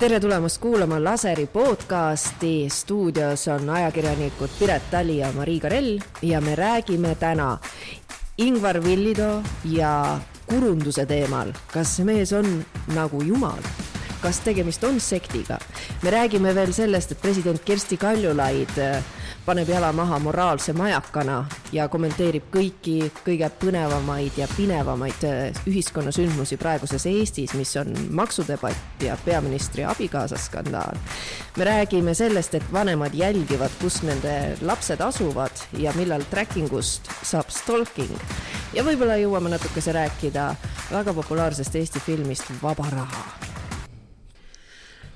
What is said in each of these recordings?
tere tulemast kuulama Laseri podcasti. stuudios on ajakirjanikud Piret Tali ja Marii Karell ja me räägime täna Ingvar Villido ja kurunduse teemal. kas see mees on nagu jumal? Kas tegemist on sektiga? me räägime veel sellest, et president Kersti Kaljulaid paneb jala maha moraalse majakana ja kommenteerib kõiki kõige põnevamaid ja pinevamaid äh, ühiskonnasündmusi praeguses Eestis, mis on maksudebatt ja peaministri abikaasa skandaal. me räägime sellest, et vanemad jälgivad, kus nende lapsed asuvad ja millal tracking ust saab stalking. ja võib-olla jõuame natukese rääkida väga populaarsest Eesti filmist Vaba raha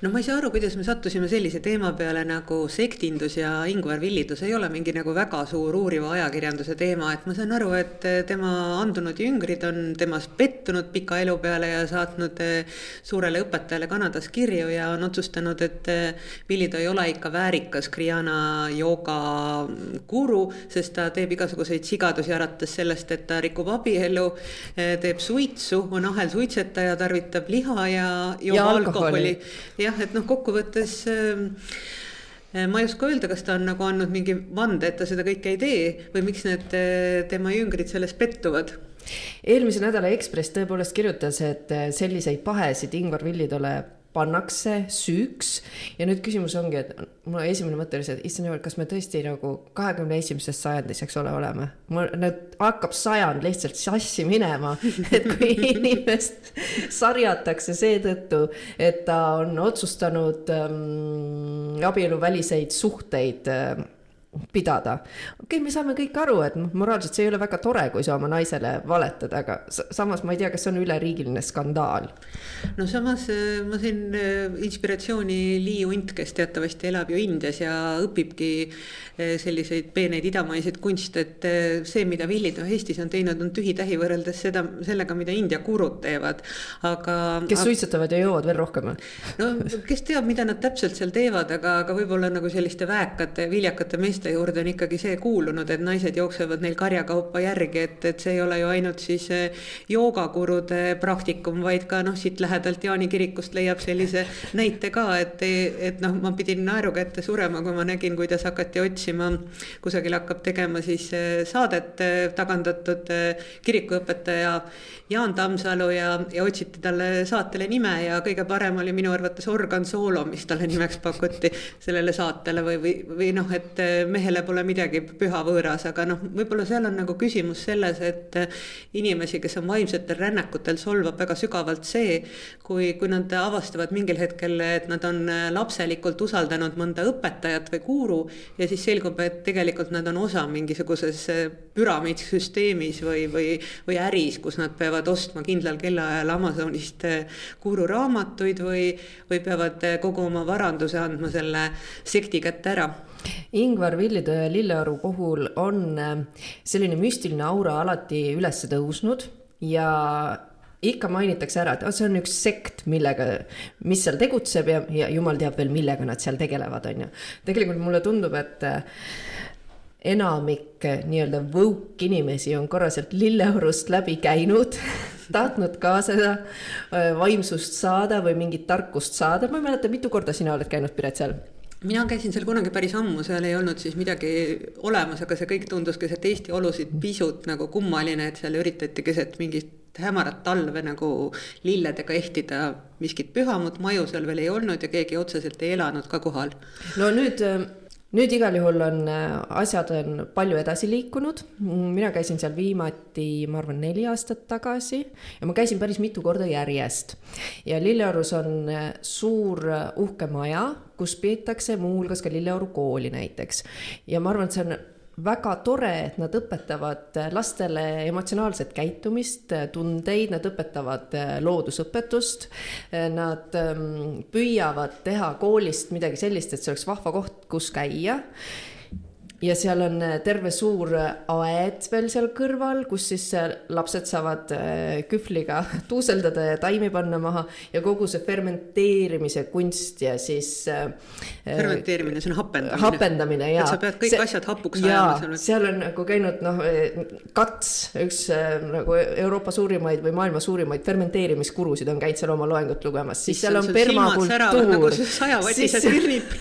no ma ei saa aru, kuidas me sattusime sellise teema peale nagu sektindus ja Ingvar Villidus ei ole mingi nagu väga suur uuriva ajakirjanduse teema, et ma saan aru, et tema andunud jüngrid on temas pettunud pika elu peale ja saatnud eh, suurele õpetajale Kanadas kirju ja on otsustanud, et eh, Villido ei ole ikka väärikas Kriana jooga guru, sest ta teeb igasuguseid sigadusi, alates sellest, et ta rikub abielu, eh, teeb suitsu, on ahelsuitsetaja, tarvitab liha ja joob ja alkoholi, alkoholi.. jah, jah, et noh, kokkuvõttes ähm, äh, ma ei oska öelda, kas ta on nagu andnud mingi vande, et ta seda kõike ei tee või miks need äh, tema jüngrid selles pettuvad. Eelmise nädala Ekspress tõepoolest kirjutas, et äh, selliseid pahesid Ingvar Villidole pannakse süüks ja nüüd küsimus ongi, et mul esimene mõte oli see, et issand jumal, kas me tõesti nagu kahekümne esimeses sajandis, eks ole, oleme. mul nüüd hakkab sajand lihtsalt sassi minema, et kui inimest sarjatakse seetõttu, et ta on otsustanud ähm, abieluväliseid suhteid ähm, pidada. okei okay,, me saame kõik aru, et noh, moraalselt see ei ole väga tore, kui sa oma naisele valetad, aga samas ma ei tea, kas see on üleriigiline skandaal. no samas äh, ma sain äh, inspiratsiooni Lee Unt, kes teatavasti elab ju Indias ja õpibki äh, selliseid peeneid idamaiseid kunste, et see, mida Villitoo Eestis on teinud, on tühi-tähi võrreldes seda, sellega, mida India kurud teevad, aga. kes suitsetavad ja joovad veel rohkem no kes teab, mida nad täpselt seal teevad, aga, aga võib-olla nagu selliste väekate, viljakate meeste naiste juurde on ikkagi see kuulunud, et naised jooksevad neil karjakaupa järgi, et, et see ei ole ju ainult siis eh, joogagurude praktikum, vaid ka noh, siit lähedalt Jaani kirikust leiab sellise näite ka, et, et noh, ma pidin naeruga ette surema, kui ma nägin, kuidas hakati otsima, kusagil hakkab tegema siis eh, saadet eh, tagandatud kirikuõpetaja Jaan Tammsalu ja, ja otsiti talle saatele nime ja kõige parem oli minu arvates Organ Solo, mis talle nimeks pakuti sellele saatele või, või, või noh, et mehele pole midagi püha võõras, aga noh, võib-olla seal on nagu küsimus selles, et inimesi, kes on vaimsetel rännakutel, solvab väga sügavalt see, kui, kui nad avastavad mingil hetkel, et nad on lapselikult usaldanud mõnda õpetajat või guru ja siis selgub, et tegelikult nad on osa mingisuguses püramiidsüsteemis või, või, või äris, kus nad peavad ostma kindlal kellaajal Amazonist guru raamatuid või, või peavad kogu oma varanduse andma selle sekti kätte ära Ingvar Villitõe ja Lilleoru puhul on äh, selline müstiline aura alati üles tõusnud ja ikka mainitakse ära, et see on üks sekt, millega, mis seal tegutseb ja, ja jumal teab veel, millega nad seal tegelevad, on ju. tegelikult mulle tundub, et äh, enamik äh, nii-öelda woke inimesi on korra sealt lilleorust läbi käinud tahtnud ka seda vaimsust saada või mingit tarkust saada, ma ei mäleta, mitu korda sina oled käinud, Piret, seal mina käisin seal kunagi päris ammu, seal ei olnud siis midagi olemas, aga see kõik tundus keset Eesti olusid pisut nagu kummaline, et seal üritati keset mingit hämarat talve nagu lilledega ehtida miskit pühamut, maju seal veel ei olnud ja keegi otseselt ei elanud ka kohal. no nüüd nüüd igal juhul on äh, asjad on palju edasi liikunud. mina käisin seal viimati, ma arvan, neli aastat tagasi ja ma käisin päris mitu korda järjest. ja Lilleorus on äh, suur uhke maja, kus peetakse muuhulgas ka Lilleoru kooli näiteks. ja ma arvan, et see on väga tore, et nad õpetavad lastele emotsionaalset käitumist, tundeid, nad õpetavad äh, loodusõpetust. Nad ähm, püüavad teha koolist midagi sellist, et see oleks vahva koht, kus käia ja seal on äh, terve suur aed veel seal kõrval, kus siis äh, lapsed saavad äh, kühvliga tuuseldada ja taimi panna maha ja kogu see fermenteerimise kunst ja siis. fermenteerimine, see on hapendamine. hapendamine ja. et sa pead kõik see, asjad hapuks ajama. seal on nagu käinud noh, Kats, üks nagu Euroopa suurimaid või maailma suurimaid fermenteerimiskurusid on käinud seal oma loengut lugemas, siis seal on permakultuur. nagu sajavattised hirnid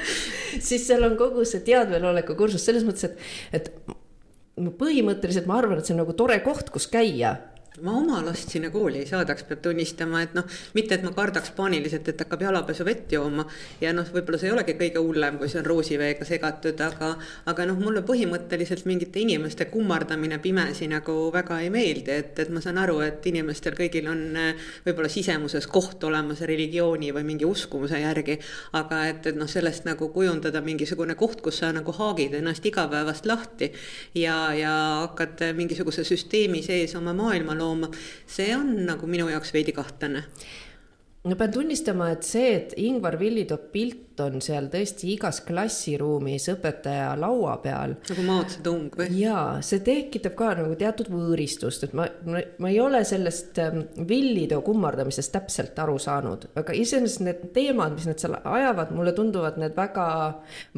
siis seal on kogu see teadveloleku kursus selles mõttes, et, et põhimõtteliselt ma arvan, et see on nagu tore koht, kus käia ma oma last sinna kooli ei saadaks, peab tunnistama, et noh, mitte et ma kardaks paaniliselt, et hakkab jalapesuvett jooma. Ja noh, võib-olla see ei olegi kõige hullem, kui see on roosiveega segatud, aga, aga noh, mulle põhimõtteliselt mingite inimeste kummardamine pimesi nagu väga ei meeldi, et, et ma saan aru, et inimestel kõigil on eh, võib-olla sisemuses koht olemas religiooni või mingi uskumuse järgi, aga et, et noh, sellest nagu kujundada mingisugune koht, kus sa nagu haagid ennast igapäevast lahti ja, ja hakkad mingisuguse süsteemi sees oma maailma looma looma, see on nagu minu jaoks veidi kahtlane ma pean tunnistama, et see, et Ingvar Villitoo pilt on seal tõesti igas klassiruumis õpetaja laua peal. nagu Mao Zedong või? jaa, see tekitab ka nagu teatud võõristust, et ma, ma, ma ei ole sellest ähm, Villitoo kummardamisest täpselt aru saanud, aga iseenesest need teemad, mis nad seal ajavad, mulle tunduvad need väga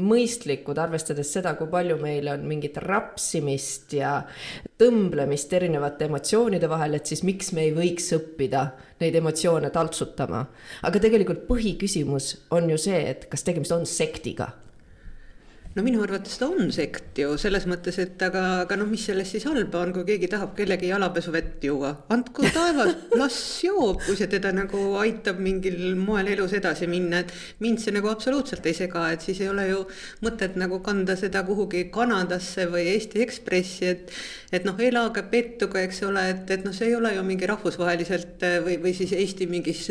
mõistlikud, arvestades seda, kui palju meil on mingit rapsimist ja tõmblemist erinevate emotsioonide vahel, et siis miks me ei võiks õppida neid emotsioone taltsutama. aga tegelikult põhiküsimus on ju see, et kas tegemist on sektiga no minu arvates ta on sekt ju selles mõttes, et aga, aga noh, mis selles siis halba on, kui keegi tahab kellegi jalapesuvett juua, andku taevas, las joob, kui see teda nagu aitab mingil moel elus edasi minna, et mind see nagu absoluutselt ei sega, et siis ei ole ju mõtet nagu kanda seda kuhugi Kanadasse või Eesti Ekspressi, et et noh, elage, pettuge, eks ole, et, et noh, see ei ole ju mingi rahvusvaheliselt või, või siis Eesti mingis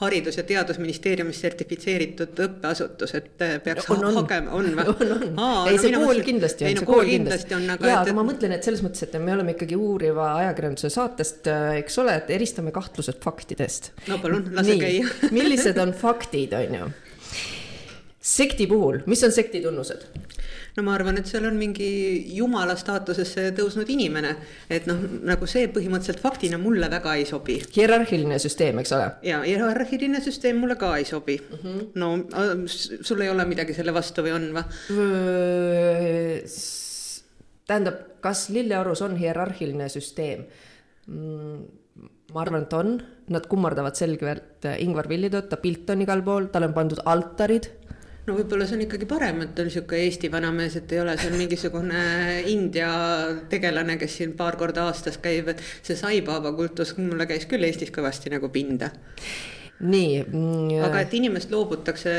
Haridus- ja Teadusministeeriumis sertifitseeritud õppeasutus, et peaks on, on. hagema, on või? on, on Aa, ei see kool mõttes, kindlasti on, see kool kindlasti on, aga. jaa, aga ma mõtlen, et selles mõttes, et me oleme ikkagi uuriva ajakirjanduse saatest, äh, eks ole, et eristame kahtlused faktidest. no palun, lase käia millised on faktid, on ju? sekti puhul, mis on sekti tunnused? No ma arvan, et seal on mingi jumala staatusesse tõusnud inimene. et noh, nagu see põhimõtteliselt faktina mulle väga ei sobi. hierarhiline süsteem, eks ole? ja hierarhiline süsteem mulle ka ei sobi mm. -hmm. no sul ei ole midagi selle vastu või on või? tähendab, kas Lilleorus on hierarhiline süsteem mm,? ma arvan, et on, nad kummardavad selgelt Ingvar Villitoot, ta pilt on igal pool, talle on pandud altarid no võib-olla see on ikkagi parem, et on niisugune Eesti vanamees, et ei ole seal mingisugune India tegelane, kes siin paar korda aastas käib, et see saibaaba kultus mulle käis küll Eestis kõvasti nagu pinda nii mm,. aga et inimest loobutakse,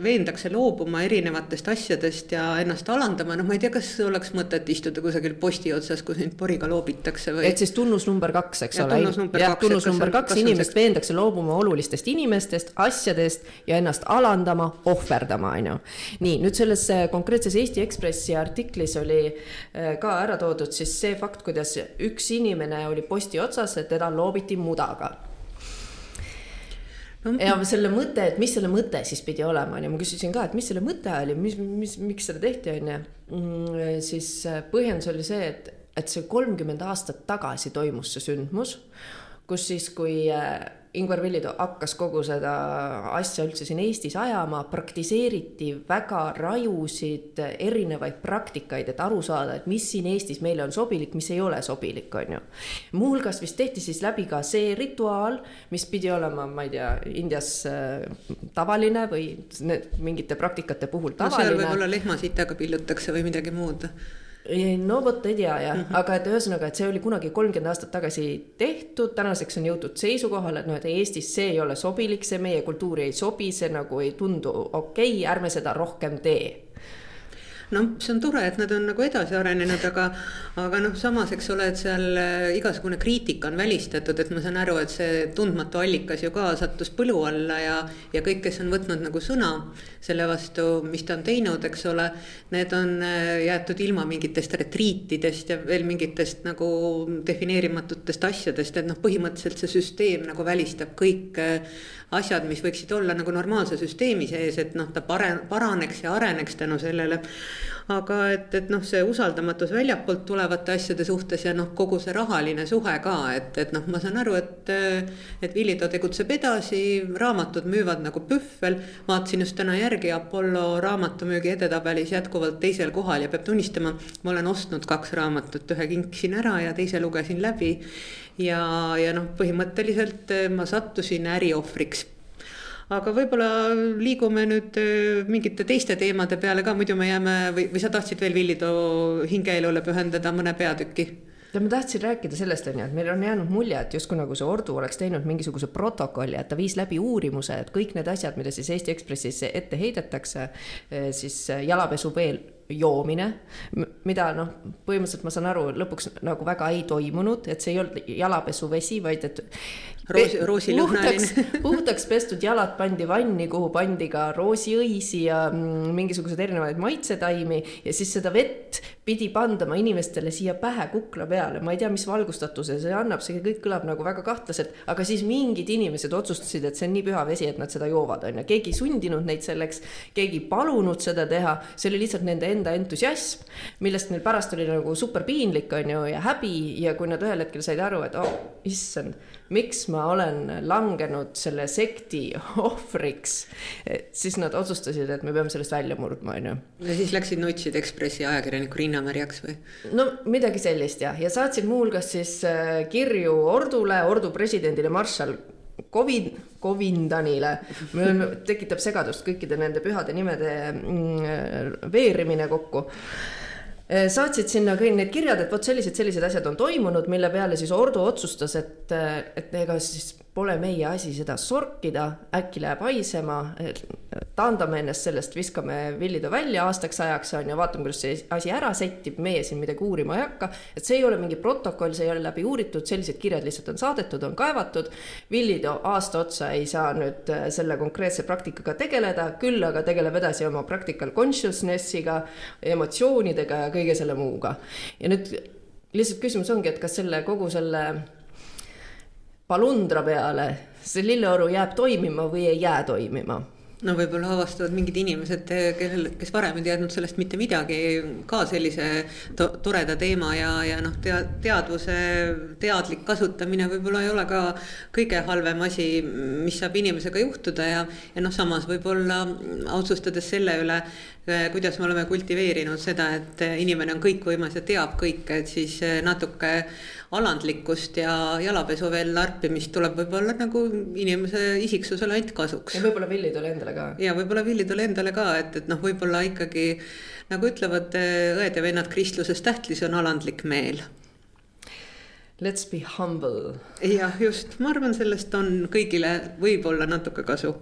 veendakse loobuma erinevatest asjadest ja ennast alandama, noh, ma ei tea, kas oleks mõtet istuda kusagil posti otsas, kus sind poriga loobitakse või. et siis tunnus number kaks, eks ja, ole. jah, tunnus number kaks, inimest see... veendakse loobuma olulistest inimestest, asjadest ja ennast alandama, ohverdama, on ju. nii, nüüd selles äh, konkreetses Eesti Ekspressi artiklis oli äh, ka ära toodud siis see fakt, kuidas üks inimene oli posti otsas, et teda loobiti mudaga ja selle mõte, et mis selle mõte siis pidi olema, onju, ma küsisin ka, et mis selle mõte oli, mis, mis, miks seda tehti, onju. Mm, siis äh, põhjendus oli see, et, et see kolmkümmend aastat tagasi toimus see sündmus, kus siis, kui äh, Ingvar Villitoo hakkas kogu seda asja üldse siin Eestis ajama, praktiseeriti väga rajusid erinevaid praktikaid, et aru saada, et mis siin Eestis meile on sobilik, mis ei ole sobilik, on ju. muuhulgas vist tehti siis läbi ka see rituaal, mis pidi olema, ma ei tea, Indias äh, tavaline või mingite praktikate puhul tavaline no,. seal võib-olla lehmasitaga pillutakse või midagi muud no vot ei tea jah. Mm, -hmm. aga et ühesõnaga, et see oli kunagi kolmkümmend aastat tagasi tehtud, tänaseks on jõutud seisukohale, et noh, et Eestis see ei ole sobilik, see meie kultuuri ei sobi, see nagu ei tundu okei okay,, ärme seda rohkem tee noh, see on tore, et nad on nagu edasi arenenud, aga, aga noh, samas, eks ole, et seal äh, igasugune kriitika on välistatud, et ma saan aru, et see tundmatu allikas ju ka sattus põlu alla ja, ja kõik, kes on võtnud nagu sõna selle vastu, mis ta on teinud, eks ole, need on äh, jäetud ilma mingitest retriitidest ja veel mingitest nagu defineerimatutest asjadest, et noh, põhimõtteliselt see süsteem nagu välistab kõik äh, asjad, mis võiksid olla nagu normaalse süsteemi sees, et noh, ta pare-, paraneks ja areneks tänu sellele aga et, et noh, see usaldamatus väljapoolt tulevate asjade suhtes ja noh, kogu see rahaline suhe ka, et, et noh, ma saan aru, et, et Villido tegutseb edasi, raamatud müüvad nagu pühvel. vaatasin just täna järgi Apollo raamatumüügi edetabelis jätkuvalt teisel kohal ja peab tunnistama, ma olen ostnud kaks raamatut, ühe kinkisin ära ja teise lugesin läbi. ja, ja noh, põhimõtteliselt ma sattusin äriohvriks aga võib-olla liigume nüüd äh, mingite teiste teemade peale ka, muidu me jääme või, või sa tahtsid veel Villitoo hingeelule pühendada mõne peatüki? ja ma tahtsin rääkida sellest, on ju, et meil on jäänud mulje, et justkui nagu see Ordu oleks teinud mingisuguse protokolli, et ta viis läbi uurimuse, et kõik need asjad, mida siis Eesti Ekspressis ette heidetakse, äh, siis äh, jalapesu veel joomine, mida noh, põhimõtteliselt ma saan aru, lõpuks nagu väga ei toimunud, et see ei olnud jalapesuvesi, vaid et Roos, roosilõhnaline. puhtaks pestud jalad pandi vanni, kuhu pandi ka roosiõisi ja mm, mingisuguseid erinevaid maitsetaimi ja siis seda vett pidi pandama inimestele siia pähe kukla peale, ma ei tea, mis valgustatuse see annab, see kõik kõlab nagu väga kahtlaselt, aga siis mingid inimesed otsustasid, et see on nii püha vesi, et nad seda joovad, on ju, keegi ei sundinud neid selleks, keegi ei palunud seda teha, see oli lihtsalt nende enda entusiasm, millest neil pärast oli nagu super piinlik, on ju, ja häbi ja kui nad ühel hetkel said aru, et oh, issand miks ma olen langenud selle sekti ohvriks, siis nad otsustasid, et me peame sellest välja murdma, on ju. ja siis läksid nutsid Ekspressi ajakirjaniku rinnamärjaks või? no midagi sellist jah, ja saatsid muuhulgas siis äh, kirju Ordule, Ordu presidendile, marssal Covid, Covindanile, tekitab segadust kõikide nende pühade nimede mm, veerimine kokku. Äh, saatsid sinna kõik need kirjad, et vot sellised, sellised asjad on toimunud, mille peale siis Ordo otsustas, et, et ega siis pole meie asi seda sorkida, äkki läheb haisema, taandame ennast sellest, viskame Villido välja aastaks ajaks, on ju, vaatame, kuidas see asi ära settib, meie siin midagi uurima ei hakka. et see ei ole mingi protokoll, see ei ole läbi uuritud, sellised kirjad lihtsalt on saadetud, on kaevatud. Villido aasta otsa ei saa nüüd äh, selle konkreetse praktikaga tegeleda, küll aga tegeleb edasi oma practical consciousness'iga, emotsioonidega ja kõige selle muuga. ja nüüd lihtsalt küsimus ongi, et kas selle kogu selle palundra peale, see lilleoru jääb toimima või ei jää toimima no võib-olla avastavad mingid inimesed, kellel, kes varem ei teadnud sellest mitte midagi, ka sellise to toreda teema ja, ja noh, tea-, teadvuse teadlik kasutamine võib-olla ei ole ka kõige halvem asi, mis saab inimesega juhtuda ja, ja noh, samas võib-olla otsustades selle üle, kuidas me oleme kultiveerinud seda, et inimene on kõikvõimas ja teab kõike, et siis natuke alandlikkust ja jalapesu veel larpimist tuleb võib-olla nagu inimese isiksusele ainult kasuks. ja võib-olla villidele endale ka. ja võib-olla villidele endale ka, et, et noh, võib-olla ikkagi nagu ütlevad eh, õed ja vennad kristluses tähtlis on alandlik meel Let's be humble. jah, just, ma arvan, sellest on kõigile võib-olla natuke kasu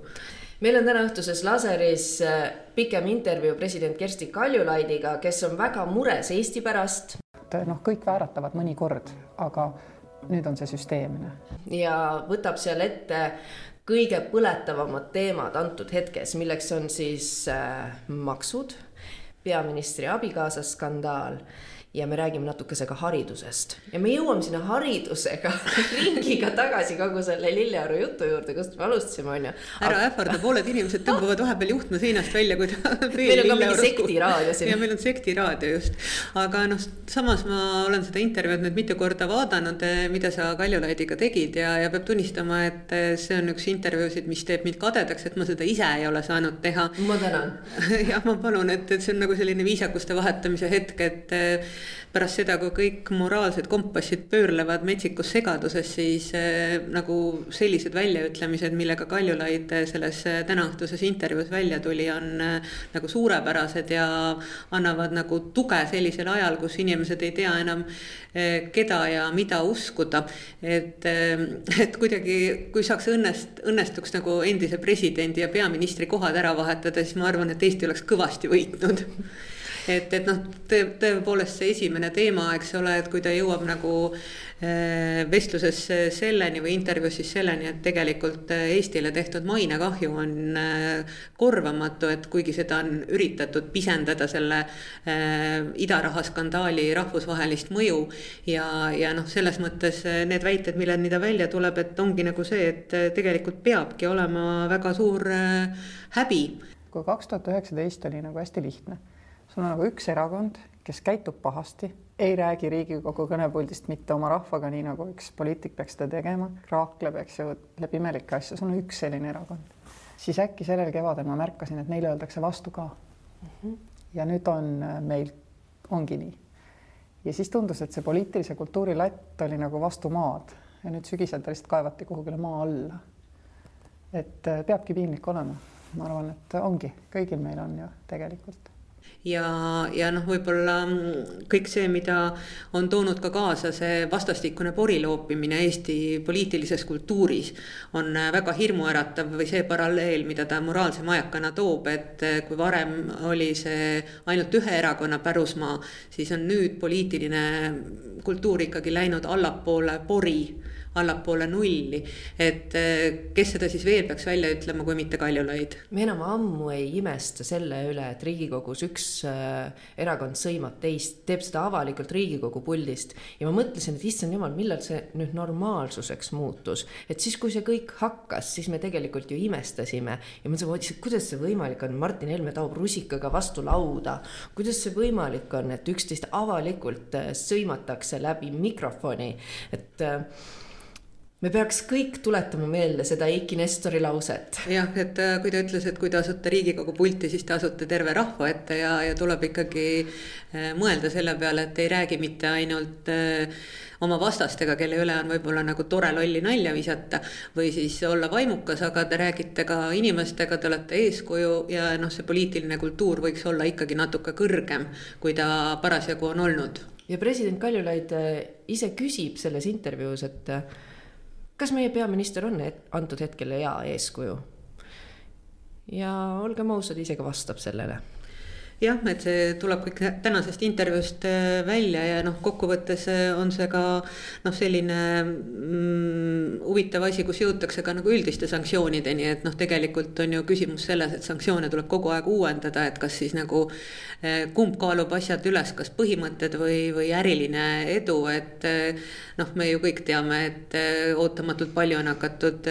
meil on täna õhtuses laseris eh, pikem intervjuu president Kersti Kaljulaidiga, kes on väga mures Eesti pärast noh, kõik vääratavad mõnikord, aga nüüd on see süsteemne. ja võtab seal ette kõige põletavamad teemad antud hetkes, milleks on siis äh, maksud, peaministri abikaasa skandaal ja me räägime natukese ka haridusest ja me jõuame sinna haridusega ringiga tagasi kogu selle Lillearu jutu juurde, kust me alustasime, onju. ära ähvarda, pooled inimesed tõmbavad vahepeal juhtme seinast välja, kui ta. meil on ka mingi sektiraadio siin. ja meil on sektiraadio just, aga noh, samas ma olen seda intervjuud nüüd mitu korda vaadanud, eh, mida sa Kaljulaidiga tegid ja, ja peab tunnistama, et eh, see on üks intervjuusid, mis teeb mind kadedaks, et ma seda ise ei ole saanud teha. ma tänan jah, ma palun, et, et see on nagu selline viisakuste vahetamise hetk, et eh, pärast seda, kui kõik moraalsed kompassid pöörlevad metsikus segaduses, siis äh, nagu sellised väljaütlemised, millega Kaljulaid selles äh, tänaõhtuses intervjuus välja tuli, on nagu suurepärased ja annavad nagu tuge sellisel ajal, kus inimesed ei tea enam, keda ja mida uskuda. et, et kuidagi, kui saaks õnnest, õnnestuks nagu endise presidendi ja peaministri kohad ära vahetada, siis ma arvan, et Eesti oleks kõvasti võitnud et, et noh, tõepoolest see esimene teema, eks ole, et kui ta jõuab nagu äh, vestluses selleni või intervjuus siis selleni, et tegelikult äh, Eestile tehtud mainekahju on äh, korvamatu, et kuigi seda on üritatud pisendada selle idaraha skandaali rahvusvahelist mõju ja, ja noh, selles mõttes need väited, milleni ta välja tuleb, et ongi nagu see, et tegelikult peabki olema väga suur häbi. kui kaks tuhat üheksateist oli nagu hästi lihtne sul on nagu üks erakond, kes käitub pahasti, ei räägi Riigikogu kõnepuldist mitte oma rahvaga, nii nagu üks poliitik peaks seda tegema, raakleb, eks ju, läbi imelikke asju, sul on üks selline erakond. siis äkki sellel kevadel ma märkasin, et neile öeldakse vastu ka mm. -hmm. ja nüüd on äh, meil, ongi nii. ja siis tundus, et see poliitilise kultuuri latt oli nagu vastu maad ja nüüd sügisel ta lihtsalt kaevati kuhugile maa alla. et äh, peabki piinlik olema, ma arvan, et ongi, kõigil meil on ju tegelikult ja, ja noh, võib-olla mm, kõik see, mida on toonud ka kaasa see vastastikune poriloopimine Eesti poliitilises kultuuris, on äh, väga hirmuäratav või see paralleel, mida ta moraalse majakana toob, et äh, kui varem oli see ainult ühe erakonna pärusmaa, siis on nüüd poliitiline kultuur ikkagi läinud allapoole pori allapoole nulli. et eh, kes seda siis veel peaks välja ütlema, kui mitte Kaljulaid? me enam ammu ei imesta selle üle, et Riigikogus üks äh, erakond sõimab teist, teeb seda avalikult Riigikogu puldist. Ja ma mõtlesin, et issand jumal, millal see nüüd normaalsuseks muutus, et siis, kui see kõik hakkas, siis me tegelikult ju imestasime. Ja mõtlesin, kuidas see võimalik on, Martin Helme taob rusikaga vastu lauda, kuidas see võimalik on, et üksteist avalikult äh, sõimatakse läbi mikrofoni, et äh, me peaks kõik tuletama meelde seda Eiki Nestori lauset. jah, et äh, kui ta ütles, et kui te asute Riigikogu pulti, siis te asute terve rahva ette ja, ja tuleb ikkagi äh, mõelda selle peale, et ei räägi mitte ainult äh, oma vastastega, kelle üle on võib-olla nagu tore lolli nalja visata või siis olla vaimukas, aga te räägite ka inimestega, te olete eeskuju ja noh, see poliitiline kultuur võiks olla ikkagi natuke kõrgem, kui ta parasjagu on olnud. ja president Kaljulaid ise küsib selles intervjuus, et kas meie peaminister on antud hetkel hea eeskuju? ja olgem ausad, ise ka vastab sellele jah, et see tuleb kõik tänasest intervjuust äh, välja ja noh, kokkuvõttes äh, on see ka noh, selline mm, huvitav asi, kus jõutakse ka nagu üldiste sanktsioonideni, et noh, tegelikult on ju küsimus selles, et sanktsioone tuleb kogu aeg uuendada, et kas siis nagu äh, kumb kaalub asjad üles, kas põhimõtted või, või äriline edu, et noh, me ju kõik teame, et ootamatult palju on hakatud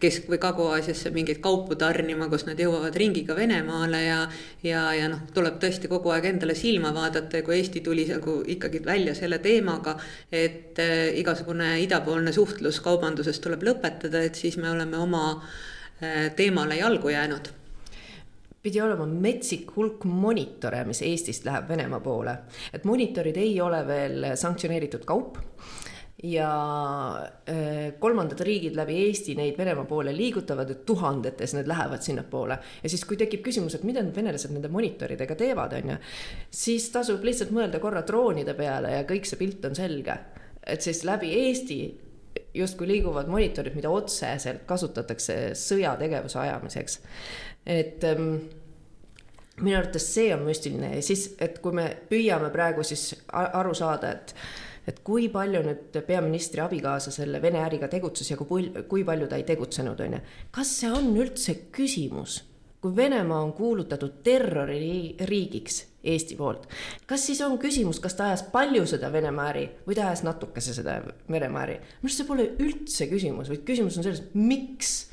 Kesk- või Kagu-Aasiasse mingeid kaupu tarnima, kus nad jõuavad ringiga Venemaale ja, ja, ja noh, tuleb tõesti kogu aeg endale silma vaadata ja kui Eesti tuli nagu ikkagi välja selle teemaga, et äh, igasugune idapoolne suhtlus kaubanduses tuleb lõpetada, et siis me oleme oma äh, teemale jalgu jäänud. Pidi olema metsik hulk monitore, mis Eestist läheb Venemaa poole, et monitorid ei ole veel sanktsioneeritud kaup ja äh, kolmandad riigid läbi Eesti neid Venemaa poole liigutavad, et tuhandetes need lähevad sinnapoole. ja siis, kui tekib küsimus, et mida need venelased nende monitoridega teevad, on ju, siis tasub lihtsalt mõelda korra droonide peale ja kõik see pilt on selge. et siis läbi Eesti justkui liiguvad monitorid, mida otseselt kasutatakse sõjategevuse ajamiseks. et ähm, minu arvates see on müstiline ja siis, et kui me püüame praegu siis aru saada, et et kui palju nüüd peaministri abikaasa selle Vene äriga tegutses ja kui, kui palju ta ei tegutsenud, on ju. kas see on üldse küsimus? kui Venemaa on kuulutatud terroririigiks Eesti poolt, kas siis on küsimus, kas ta ajas palju seda Venemaa äri või ta ajas natukese seda Venemaa äri? minu arust see pole üldse küsimus, vaid küsimus on selles, miks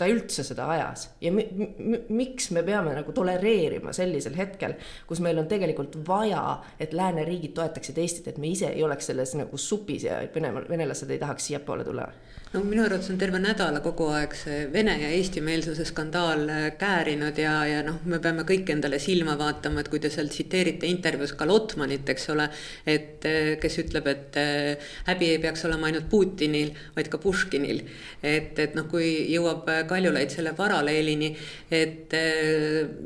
ta üldse seda ajas. Ja mi, mi, miks me peame nagu tolereerima sellisel hetkel, kus meil on tegelikult vaja, et lääneriigid toetaksid Eestit, et me ise ei oleks selles nagu supis ja et Venemaa, venelased ei tahaks siiapoole tulla no minu arvates on terve nädala kogu aeg see vene ja eestimeelsuse skandaal äh, käärinud ja, ja noh, me peame kõik endale silma vaatama, et kui te seal tsiteerite intervjuus ka Lotmanit, eks ole, et äh, kes ütleb, et äh, häbi ei peaks olema ainult Putinil, vaid ka Puškinil. et, et noh, kui jõuab Kaljulaid selle paralleelini, et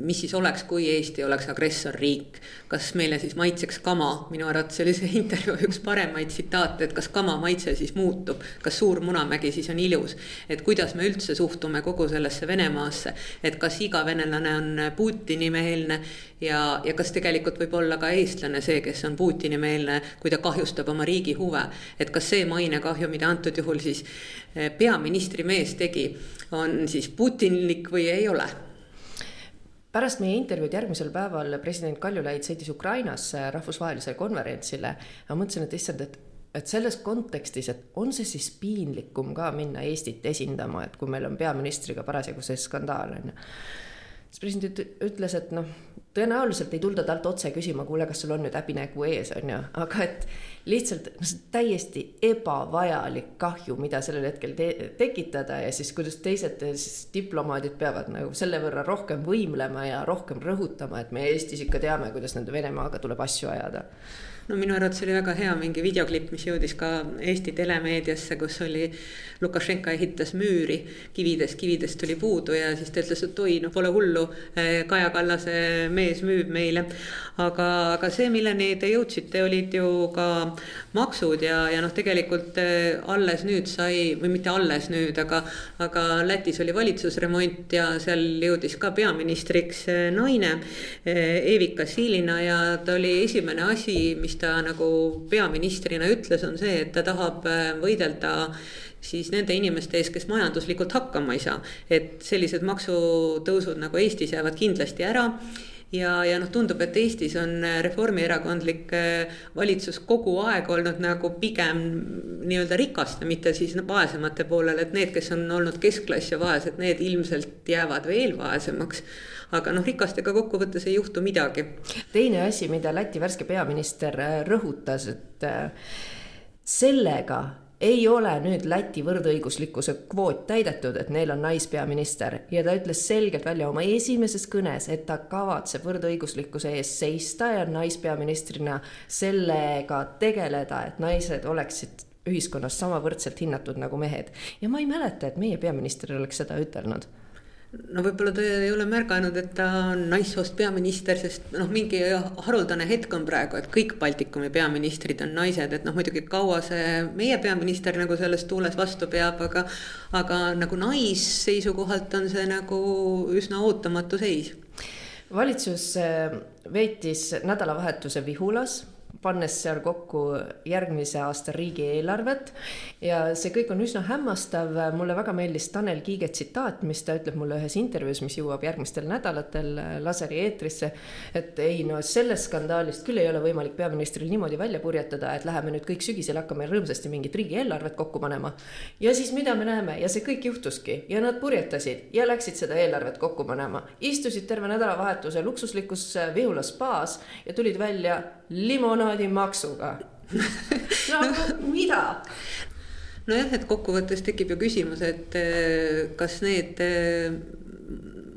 mis siis oleks, kui Eesti oleks agressorriik. kas meile siis maitseks kama, minu arvates oli see intervjuu üks paremaid tsitaate, et kas kama maitse siis muutub, kas suur Munamägi siis on ilus. et kuidas me üldse suhtume kogu sellesse Venemaasse, et kas iga venelane on Putini meelne ja, ja kas tegelikult võib olla ka eestlane see, kes on Putini meelne, kui ta kahjustab oma riigi huve. et kas see mainekahju, mida antud juhul siis peaministri mees tegi, on siis putinlik või ei ole? pärast meie intervjuud järgmisel päeval president Kaljulaid sõitis Ukrainasse rahvusvahelisele konverentsile. ma mõtlesin, et issand, et et selles kontekstis, et on see siis piinlikum ka minna Eestit esindama, et kui meil on peaministriga parasjagu see skandaal on ju. siis president ütles, et noh, tõenäoliselt ei tulda talt otse küsima, kuule, kas sul on nüüd häbinägu ees, on ju, aga et lihtsalt no, see täiesti ebavajalik kahju, mida sellel hetkel te tekitada ja siis kuidas teised siis diplomaadid peavad nagu selle võrra rohkem võimlema ja rohkem rõhutama, et me Eestis ikka teame, kuidas nende Venemaaga tuleb asju ajada no minu arvates oli väga hea mingi videoklipp, mis jõudis ka Eesti telemeediasse, kus oli Lukašenka ehitas müüri kividest, kividest tuli puudu ja siis ta ütles, et oi, no pole hullu. Kaja Kallase mees müüb meile. aga, aga see, milleni te jõudsite, olid ju ka maksud ja, ja noh, tegelikult eh, alles nüüd sai või mitte alles nüüd, aga, aga Lätis oli valitsusremont ja seal jõudis ka peaministriks eh, naine Evika Silina ja ta oli esimene asi, mis ta nagu peaministrina ütles, on see, et ta tahab võidelda siis nende inimeste ees, kes majanduslikult hakkama ei saa. et sellised maksutõusud nagu Eestis jäävad kindlasti ära ja, ja noh, tundub, et Eestis on reformierakondlik äh, valitsus kogu aeg olnud nagu pigem nii-öelda rikaste, mitte siis vaesemate poolel, et need, kes on olnud keskklass ja vaesed, need ilmselt jäävad veel vaesemaks aga noh, rikastega kokkuvõttes ei juhtu midagi. teine asi, mida Läti värske peaminister äh, rõhutas, et äh, sellega ei ole nüüd Läti võrdõiguslikkuse kvoot täidetud, et neil on naispeaminister ja ta ütles selgelt välja oma esimeses kõnes, et ta kavatseb võrdõiguslikkuse eest seista ja naispeaministrina sellega tegeleda, et naised oleksid ühiskonnas sama võrdselt hinnatud nagu mehed. ja ma ei mäleta, et meie peaminister oleks seda ütelnud no võib-olla te ei ole märganud, et ta on naissoost peaminister, sest noh, mingi haruldane hetk on praegu, et kõik Baltikumi peaministrid on naised, et noh, muidugi kaua see meie peaminister nagu selles tuules vastu peab, aga aga nagu naisseisukohalt on see nagu üsna ootamatu seis. valitsus eh, veetis nädalavahetuse Vihulas pannes seal kokku järgmise aasta riigieelarvet. ja see kõik on üsna hämmastav, mulle väga meeldis Tanel Kiige tsitaat, mis ta ütleb mulle ühes intervjuus, mis jõuab järgmistel nädalatel laseri eetrisse. et ei no sellest skandaalist küll ei ole võimalik peaministril niimoodi välja purjetada, et läheme nüüd kõik sügisel hakkame rõõmsasti mingit riigieelarvet kokku panema. ja siis mida me näeme ja see kõik juhtuski ja nad purjetasid ja läksid seda eelarvet kokku panema, istusid terve nädalavahetuse luksuslikus Vihula spaas ja tulid välja limonaadimaksuga no mida? nojah, et kokkuvõttes tekib ju küsimus, et eh, kas need eh,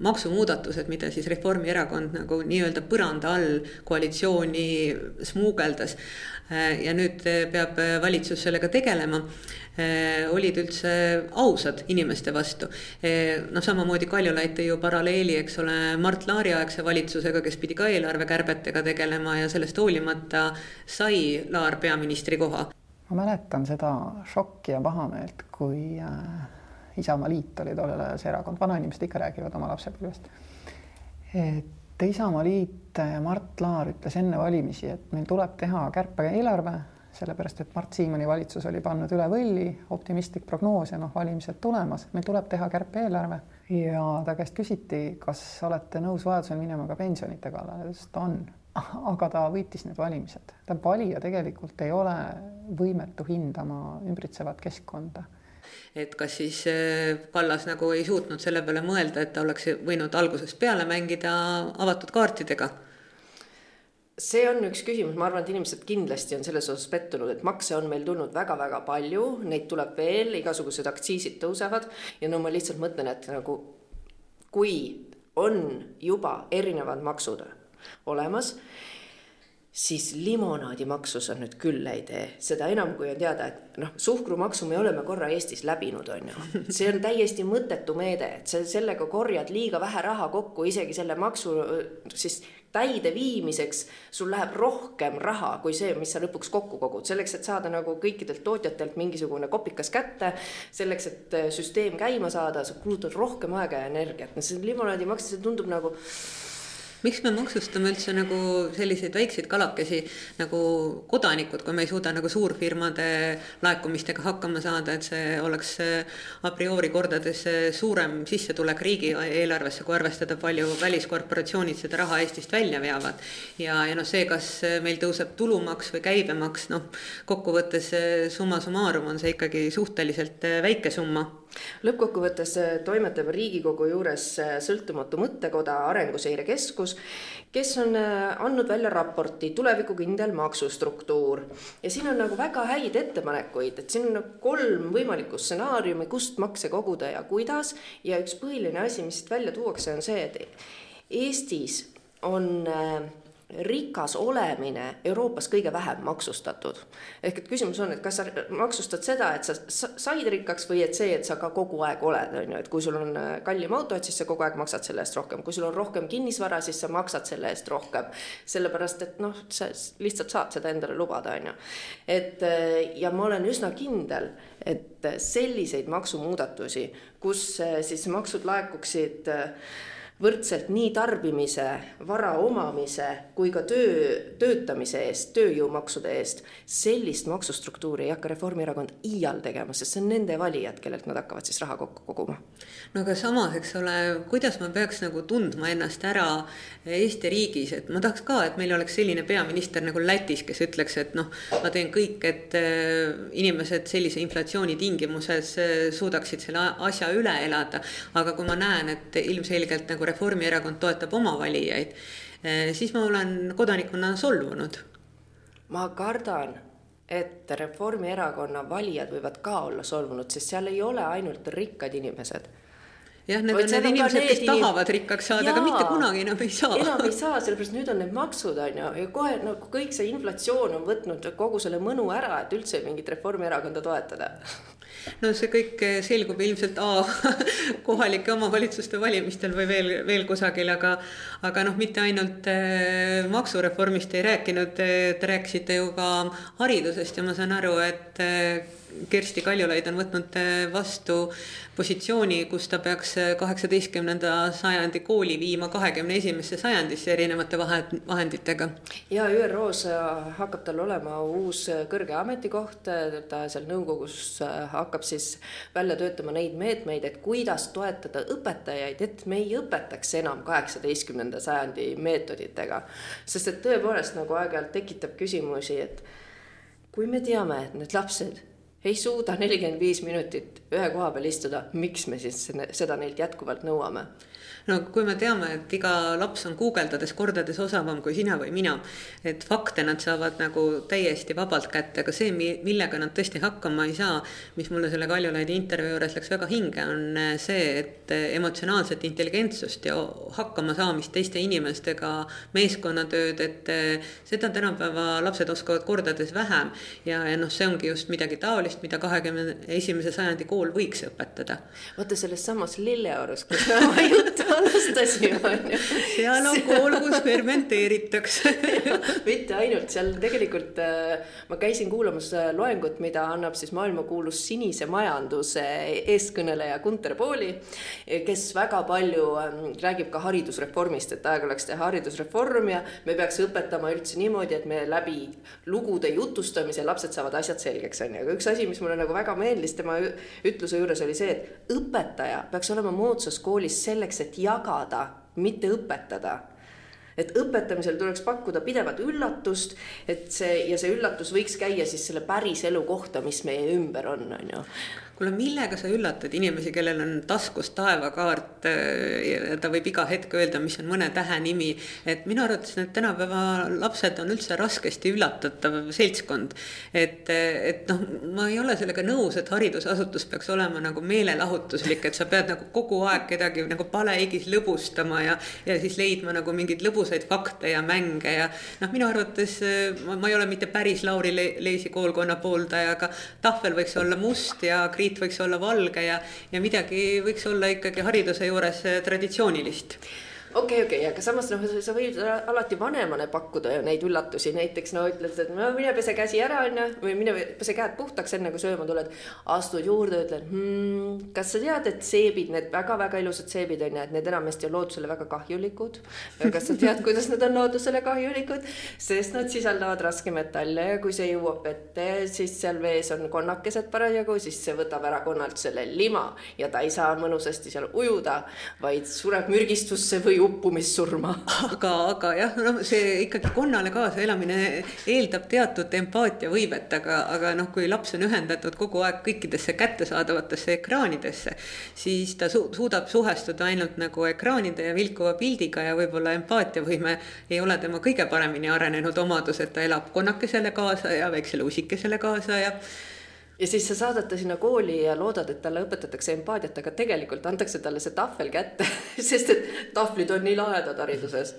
maksumuudatused, mida siis Reformierakond nagu nii-öelda põranda all koalitsiooni smuugeldas eh, ja nüüd peab valitsus sellega tegelema olid üldse ausad inimeste vastu. Eh, noh, samamoodi Kaljulaid tõi ju paralleeli, eks ole, Mart Laari aegse valitsusega, kes pidi ka eelarvekärbetega tegelema ja sellest hoolimata sai Laar peaministri koha. ma mäletan seda šokki ja pahameelt, kui äh, Isamaaliit oli tollel ajal see erakond, vanainimesed ikka räägivad oma lapsepõlvest. et Isamaaliit, Mart Laar ütles enne valimisi, et meil tuleb teha kärpe-eelarve sellepärast et Mart Siimanni valitsus oli pannud üle võlli, optimistlik prognoos ja noh, valimised tulemas, meil tuleb teha kärpe-eelarve. Ja ta käest küsiti, kas olete nõus vajadusel minema ka pensionite kallale, ta ütles, et on, aga ta võitis need valimised, ta valija tegelikult ei ole võimetu hindama ümbritsevat keskkonda. Et kas siis Kallas nagu ei suutnud selle peale mõelda, et ta oleks võinud algusest peale mängida avatud kaartidega see on üks küsimus, ma arvan, et inimesed kindlasti on selles osas pettunud, et makse on meil tulnud väga-väga palju, neid tuleb veel, igasugused aktsiisid tõusevad ja no ma lihtsalt mõtlen, et nagu kui on juba erinevad maksud olemas, siis limonaadimaksu sa nüüd küll ei tee, seda enam, kui on teada, et noh, suhkrumaksu me oleme korra Eestis läbinud, on ju. see on täiesti mõttetu meede, et sa sellega korjad liiga vähe raha kokku, isegi selle maksu siis täideviimiseks sul läheb rohkem raha kui see, mis sa lõpuks kokku kogud, selleks, et saada nagu kõikidelt tootjatelt mingisugune kopikas kätte. selleks, et süsteem käima saada, sa kulutad rohkem aega ja energiat, no see limonaadimaks, see tundub nagu miks me maksustame üldse nagu selliseid väikseid kalakesi nagu kodanikud, kui me ei suuda nagu suurfirmade laekumistega hakkama saada, et see oleks a priori kordades suurem sissetulek riigieelarvesse, kui arvestada, palju väliskorporatsioonid seda raha Eestist välja veavad. ja, ja noh, see, kas meil tõuseb tulumaks või käibemaks, noh, kokkuvõttes summa summarum on see ikkagi suhteliselt väike summa lõppkokkuvõttes äh, toimetab Riigikogu juures äh, sõltumatu mõttekoda Arenguseire Keskus, kes on äh, andnud välja raporti Tulevikukindel maksustruktuur. ja siin on nagu väga häid ettepanekuid, et siin on nagu kolm võimalikku stsenaariumi, kust makse koguda ja kuidas. ja üks põhiline asi, mis siit välja tuuakse, on see, et Eestis on rikas olemine Euroopas kõige vähem maksustatud. ehk et küsimus on, et kas sa maksustad seda, et sa said rikkaks või et see, et sa ka kogu aeg oled, on ju, et kui sul on äh, kallim auto, et siis sa kogu aeg maksad selle eest rohkem, kui sul on rohkem kinnisvara, siis sa maksad selle eest rohkem. sellepärast, et noh, sa lihtsalt saad seda endale lubada, on ju. et äh, ja ma olen üsna kindel, et selliseid maksumuudatusi, kus äh, siis maksud laekuksid äh, võrdselt nii tarbimise, vara omamise kui ka töö, töötamise eest, tööjõumaksude eest. sellist maksustruktuuri ei hakka Reformierakond iial tegema, sest see on nende valijad, kellelt nad hakkavad siis raha kokku koguma. no aga samas, eks ole, kuidas ma peaks nagu tundma ennast ära Eesti riigis, et ma tahaks ka, et meil oleks selline peaminister nagu Lätis, kes ütleks, et noh, ma teen kõik, et äh, inimesed sellise inflatsiooni tingimuses äh, suudaksid selle asja üle elada. aga kui ma näen, et ilmselgelt nagu Reformierakond toetab oma valijaid, eh, siis ma olen kodanikuna solvunud. ma kardan, et Reformierakonna valijad võivad ka olla solvunud, sest seal ei ole ainult rikkad inimesed jah, need on need inimesed, kes inim... tahavad rikkaks saada, aga mitte kunagi enam ei saa. enam ei saa, sellepärast nüüd on need maksud on ju, ja kohe nagu kõik see inflatsioon on võtnud kogu selle mõnu ära, et üldse mingit Reformierakonda toetada no see kõik selgub ilmselt A kohalike omavalitsuste valimistel või veel, veel kusagil, aga, aga noh, mitte ainult äh, maksureformist ei rääkinud, te rääkisite ju ka haridusest ja ma saan aru, et äh, Kersti Kaljulaid on võtnud äh, vastu positsiooni, kus ta peaks kaheksateistkümnenda sajandi kooli viima kahekümne esimesse sajandisse erinevate vahenditega. ja ÜRO-s hakkab tal olema uus kõrge ametikoht, ta seal nõukogus hakkab siis välja töötama neid meetmeid, et kuidas toetada õpetajaid, et me ei õpetaks enam kaheksateistkümnenda sajandi meetoditega. sest et tõepoolest nagu aeg-ajalt tekitab küsimusi, et kui me teame, et need lapsed ei suuda nelikümmend viis minutit ühe koha peal istuda, miks me siis seda neilt jätkuvalt nõuame? No kui me teame, et iga laps on guugeldades kordades osavam kui sina või mina, et fakte nad saavad nagu täiesti vabalt kätte, aga see, millega nad tõesti hakkama ei saa, mis mulle selle Kaljulaidi intervjuu juures läks väga hinge, on äh, see, et äh, emotsionaalset intelligentsust ja hakkamasaamist teiste inimestega, meeskonnatööd, et äh, seda tänapäeva lapsed oskavad kordades vähem. ja, ja noh, see ongi just midagi taolist, mida kahekümne esimese sajandi kool võiks õpetada. vaata selles samas Lilleorus, kus me oma juttu alustasime, onju. seal on kool, kus fermenteeritakse mitte ainult, seal tegelikult äh, ma käisin kuulamas äh, loengut, mida annab siis maailmakuulus sinise majanduse eestkõneleja Gunter Pooli, kes väga palju ähm, räägib ka haridusreformist, et aeg oleks teha haridusreform ja me peaks õpetama üldse niimoodi, et me läbi lugude jutustamise lapsed saavad asjad selgeks, onju. aga üks asi, mis mulle nagu väga meeldis tema ütluse juures oli see, et õpetaja peaks olema moodsas koolis selleks, et jagada, mitte õpetada. Et õpetamisel tuleks pakkuda pidevat üllatust, et see ja see üllatus võiks käia siis selle päris elu kohta, mis meie ümber on, on ju kuule, millega sa üllatad inimesi, kellel on taskus taevakaart ja ta võib iga hetk öelda, mis on mõne tähe nimi. et minu arvates need tänapäeva lapsed on üldse raskesti üllatatav seltskond. et, et noh, ma ei ole sellega nõus, et haridusasutus peaks olema nagu meelelahutuslik, et sa pead nagu kogu aeg kedagi nagu palehigis lõbustama ja, ja siis leidma nagu mingeid lõbusaid fakte ja mänge ja noh, minu arvates ma, ma ei ole mitte päris Lauri Le Leisi koolkonna pooldaja, aga tahvel võiks olla must ja kriit võiks olla valge ja, ja midagi võiks olla ikkagi hariduse juures traditsioonilist okei okei aga samas noh, sa võid alati vanemana pakkuda ju neid üllatusi, näiteks no ütled, et no mine pese käsi ära, onju, või mine pese käed puhtaks, enne kui sööma tuled. astud juurde, ütled hmm,, kas sa tead, et seebid, need väga-väga ilusad seebid onju, et need enamasti on loodusele väga kahjulikud. kas sa tead, kuidas nad on loodusele kahjulikud, sest nad sisaldavad raskmetalle ja kui see jõuab vette, siis seal vees on konnakesed parasjagu, siis see võtab ära konnalt selle lima ja ta ei saa mõnusasti seal ujuda, vaid sureb mürgistusse või uppumissurma. aga, aga jah, noh, see ikkagi konnale kaasa elamine eeldab teatud empaatiavõimet, aga, aga noh, kui laps on ühendatud kogu aeg kõikidesse kättesaadavatesse ekraanidesse, siis ta su suudab suhestuda ainult nagu ekraanide ja vilkuva pildiga ja võib-olla empaatiavõime ei ole tema kõige paremini arenenud omadus, et ta elab konnakesele kaasa ja väiksele usikesele kaasa ja ja siis sa saadad ta sinna kooli ja loodad, et talle õpetatakse empaatiat, aga tegelikult antakse talle see tahvel kätte sest et tahvlid on nii lahedad hariduses.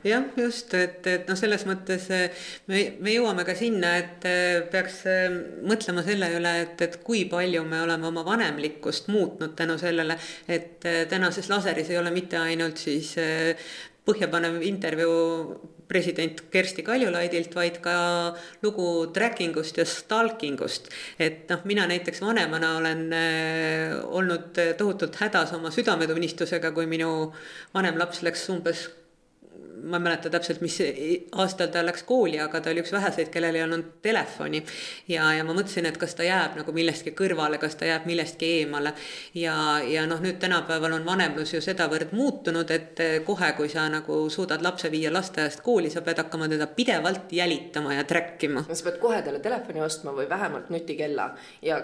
Jah, just, et, et noh, selles mõttes eh, me, me jõuame ka sinna, et eh, peaks eh, mõtlema selle üle, et, et kui palju me oleme oma vanemlikkust muutnud tänu sellele, et tänases laseris ei ole mitte ainult siis põhjapanev intervjuu president Kersti Kaljulaidilt, vaid ka lugu tracking ust ja stalking ust. et noh, mina näiteks vanemana olen äh, olnud tohutult hädas oma südametunnistusega, kui minu vanem laps läks umbes ma ei mäleta täpselt, mis aastal ta läks kooli, aga ta oli üks väheseid, kellel ei olnud telefoni. ja, ja ma mõtlesin, et kas ta jääb nagu millestki kõrvale, kas ta jääb millestki eemale. ja, ja noh, nüüd tänapäeval on vanemlus ju sedavõrd muutunud, et kohe, kui sa nagu suudad lapse viia lasteaiast kooli, sa pead hakkama teda pidevalt jälitama ja track ima. sa pead kohe talle telefoni ostma või vähemalt nutikella ja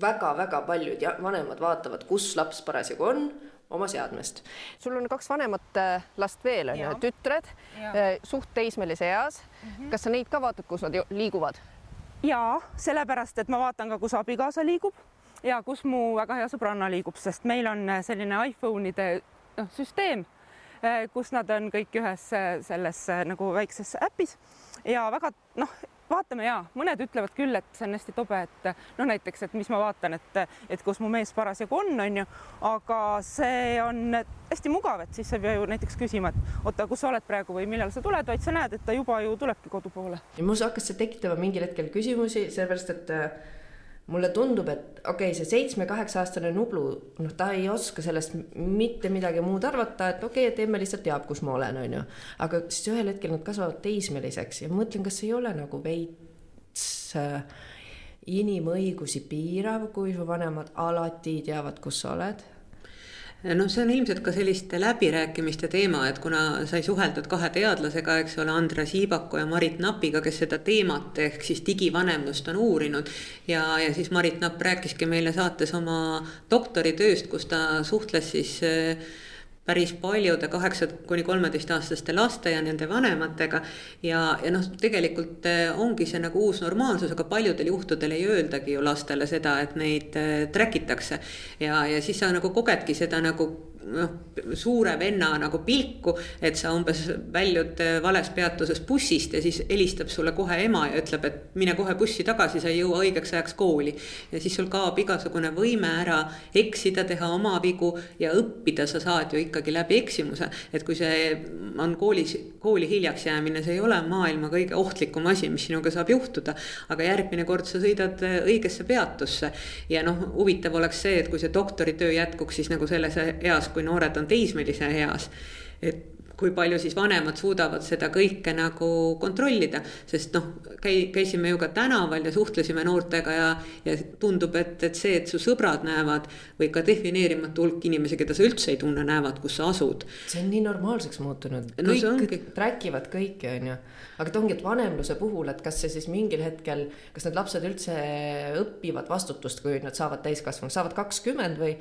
väga-väga paljud vanemad vaatavad, kus laps parasjagu on oma seadmest. sul on kaks vanemat äh, last veel on ju, tütred, äh, suht teismelise eas mm. -hmm. kas sa neid ka vaatad, kus nad liiguvad? ja sellepärast, et ma vaatan ka, kus abikaasa liigub ja kus mu väga hea sõbranna liigub, sest meil on äh, selline iPhone'ide noh, süsteem, kus nad on kõik ühes selles nagu väikses äpis ja väga noh, vaatame ja mõned ütlevad küll, et see on hästi tobe, et noh, näiteks, et mis ma vaatan, et, et kus mu mees parasjagu on, on ju, aga see on hästi mugav, et siis sa ei pea ju näiteks küsima, et oota, kus sa oled praegu või millal sa tuled, vaid sa näed, et ta juba ju tulebki kodu poole. mul hakkas see tekitama mingil hetkel küsimusi, sellepärast et mulle tundub, et okei okay,, see seitsme-kaheksa-aastane Nublu, noh, ta ei oska sellest mitte midagi muud arvata, et okei okay,, et emme lihtsalt teab, kus ma olen, onju. aga siis ühel hetkel nad kasvavad teismeliseks ja mõtlen, kas ei ole nagu veits äh, inimõigusi piirav, kui su vanemad alati teavad, kus sa oled noh, see on ilmselt ka selliste läbirääkimiste teema, et kuna sai suheldud kahe teadlasega, eks ole, Andres Iibaku ja Marit Napiga, kes seda teemat ehk siis digivanemlust on uurinud. ja, ja siis Marit Napp rääkiski meile saates oma doktoritööst, kus ta suhtles siis äh, päris paljude kaheksa kuni kolmeteistaastaste laste ja nende vanematega. ja, ja noh, tegelikult eh, ongi see nagu uus normaalsus, aga paljudel juhtudel ei öeldagi ju lastele seda, et neid eh, track itakse. ja, ja siis sa nagu kogedki seda nagu noh, suure venna nagu pilku, et sa umbes väljud äh, vales peatuses bussist ja siis helistab sulle kohe ema ja ütleb, et mine kohe bussi tagasi, sa ei jõua õigeks ajaks kooli. ja siis sul kaob igasugune võime ära eksida, teha oma vigu ja õppida sa saad ju ikkagi läbi eksimuse. et kui see on koolis, kooli hiljaks jäämine, see ei ole maailma kõige ohtlikum asi, mis sinuga saab juhtuda. aga järgmine kord sa sõidad äh, õigesse peatusse ja noh, huvitav oleks see, et kui see doktoritöö jätkuks siis nagu selles eas kui noored on teismelise eas. et kui palju siis vanemad suudavad seda kõike nagu kontrollida, sest noh, käi-, käisime ju ka tänaval ja suhtlesime noortega ja, ja tundub, et, et see, et su sõbrad näevad või ka defineerimatu hulk inimesi, keda sa üldse ei tunne, näevad, kus sa asud. see on nii normaalseks muutunud, kõik no ongi... track ivad kõike, on ju. aga et ongi, et vanemluse puhul, et kas see siis mingil hetkel, kas need lapsed üldse õpivad vastutust, kui nad saavad täiskasvanuks, saavad kakskümmend või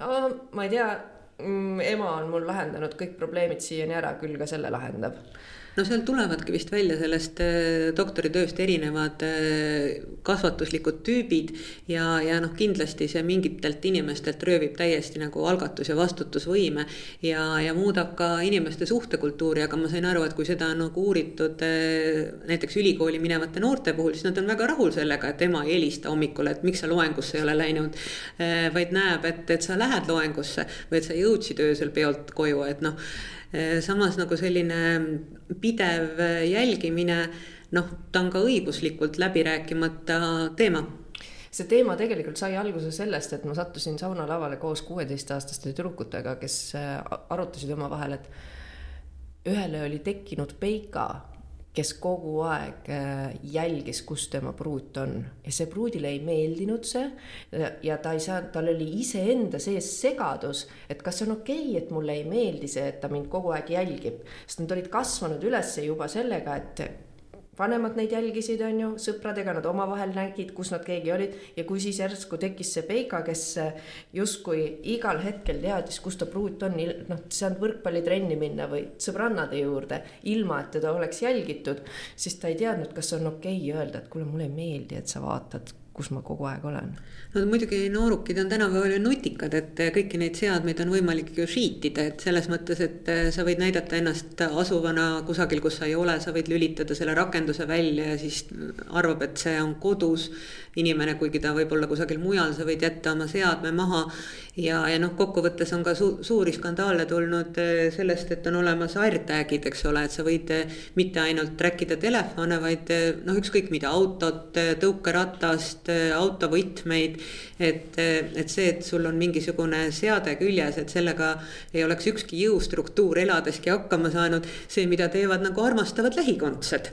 no ma ei tea ema on mul lahendanud kõik probleemid siiani ära, küll ka selle lahendab no sealt tulevadki vist välja sellest äh, doktoritööst erinevad äh, kasvatuslikud tüübid ja, ja noh, kindlasti see mingitelt inimestelt röövib täiesti nagu algatus ja vastutusvõime ja, ja muudab ka inimeste suhtekultuuri, aga ma sain aru, et kui seda on nagu uuritud äh, näiteks ülikooli minevate noorte puhul, siis nad on väga rahul sellega, et ema ei helista hommikul, et miks sa loengusse ei ole läinud. vaid näeb, et, et sa lähed loengusse või et sa jõudsid öösel peolt koju, et noh samas nagu selline pidev jälgimine, noh, ta on ka õiguslikult läbi rääkimata teema. See teema tegelikult sai alguse sellest, et ma sattusin saunalavale koos kuueteistaastaste tüdrukutega, kes äh, arutasid omavahel, et ühele oli tekkinud peika kes kogu aeg äh, jälgis, kus tema pruut on ja see pruudile ei meeldinud see. ja ta ei saa, tal oli iseenda sees segadus, et kas see on okei okay,, et mulle ei meeldi see, et ta mind kogu aeg jälgib, sest nad olid kasvanud üles juba sellega, et vanemad neid jälgisid, on ju, sõpradega nad omavahel nägid, kus nad keegi olid ja kui siis järsku tekkis see Peika, kes äh, justkui igal hetkel teadis, kus ta pruut on, noh, saanud võrkpallitrenni minna või sõbrannade juurde, ilma et teda oleks jälgitud, siis ta ei teadnud, kas on okei okay öelda, et kuule, mulle ei meeldi, et sa vaatad kus ma kogu aeg olen. No muidugi noorukid on tänapäeval ju nutikad, et kõiki neid seadmeid on võimalik ju sheet ida, et selles mõttes, et sa võid näidata ennast asuvana kusagil, kus sa ei ole, sa võid lülitada selle rakenduse välja ja siis arvab, et see on kodus inimene, kuigi ta võib olla kusagil mujal, sa võid jätta oma seadme maha. ja, ja noh, kokkuvõttes on ka su suuri skandaale tulnud eh, sellest, et on olemas AirTagid, eks ole, et sa võid eh, mitte ainult track ida telefone, vaid eh, noh, ükskõik mida, autot, tõukeratast, autovõtmeid. Et, et see, et sul on mingisugune seade küljes, et sellega ei oleks ükski jõustruktuur eladeski hakkama saanud, see, mida teevad nagu armastavad lähikondsed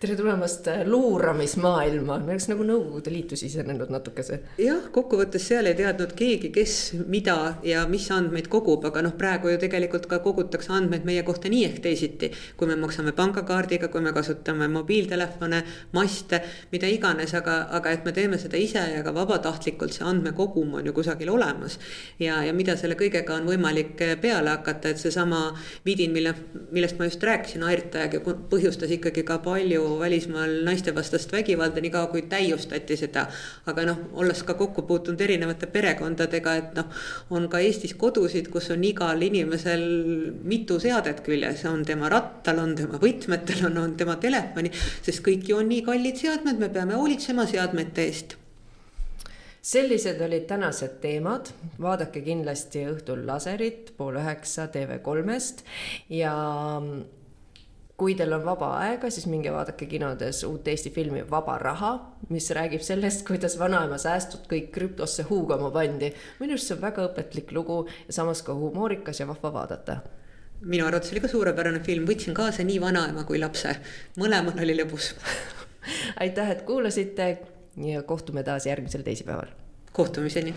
tere tulemast äh, luuramismaailma, me oleks nagu Nõukogude Liitu sisenenud natukese. jah, kokkuvõttes seal ei teadnud keegi, kes, mida ja mis andmeid kogub, aga noh, praegu ju tegelikult ka kogutakse andmeid meie kohta nii ehk teisiti. kui me maksame pangakaardiga, kui me kasutame mobiiltelefone, maste, mida iganes, aga, aga et me teeme seda ise ja ka vabatahtlikult, see andmekogum on ju kusagil olemas. ja, ja mida selle kõigega on võimalik äh, peale hakata, et seesama vidin, mille, millest ma just rääkisin, AirTag põhjustas ikkagi ka palju välismaal naistevastast vägivalda, niikaua kui täiustati seda. aga noh, olles ka kokku puutunud erinevate perekondadega, et noh, on ka Eestis kodusid, kus on igal inimesel mitu seadet küljes, on tema rattal, on tema võtmetel, on, on tema telefoni. sest kõik ju on nii kallid seadmed, me peame hoolitsema seadmete eest sellised olid tänased teemad, vaadake kindlasti õhtul laserit pool üheksa TV3-st ja kui teil on vaba aega, siis minge vaadake kinodes uut Eesti filmi Vaba raha, mis räägib sellest, kuidas vanaema säästud kõik krüptosse huugama pandi. minu arust see on väga õpetlik lugu ja samas ka humoorikas ja vahva vaadata. Minu arvates oli ka suurepärane film, võtsin kaasa nii vanaema kui lapse, mõlemal oli lõbus. Aitäh, et kuulasite ja kohtume taas järgmisel teisipäeval. kohtumiseni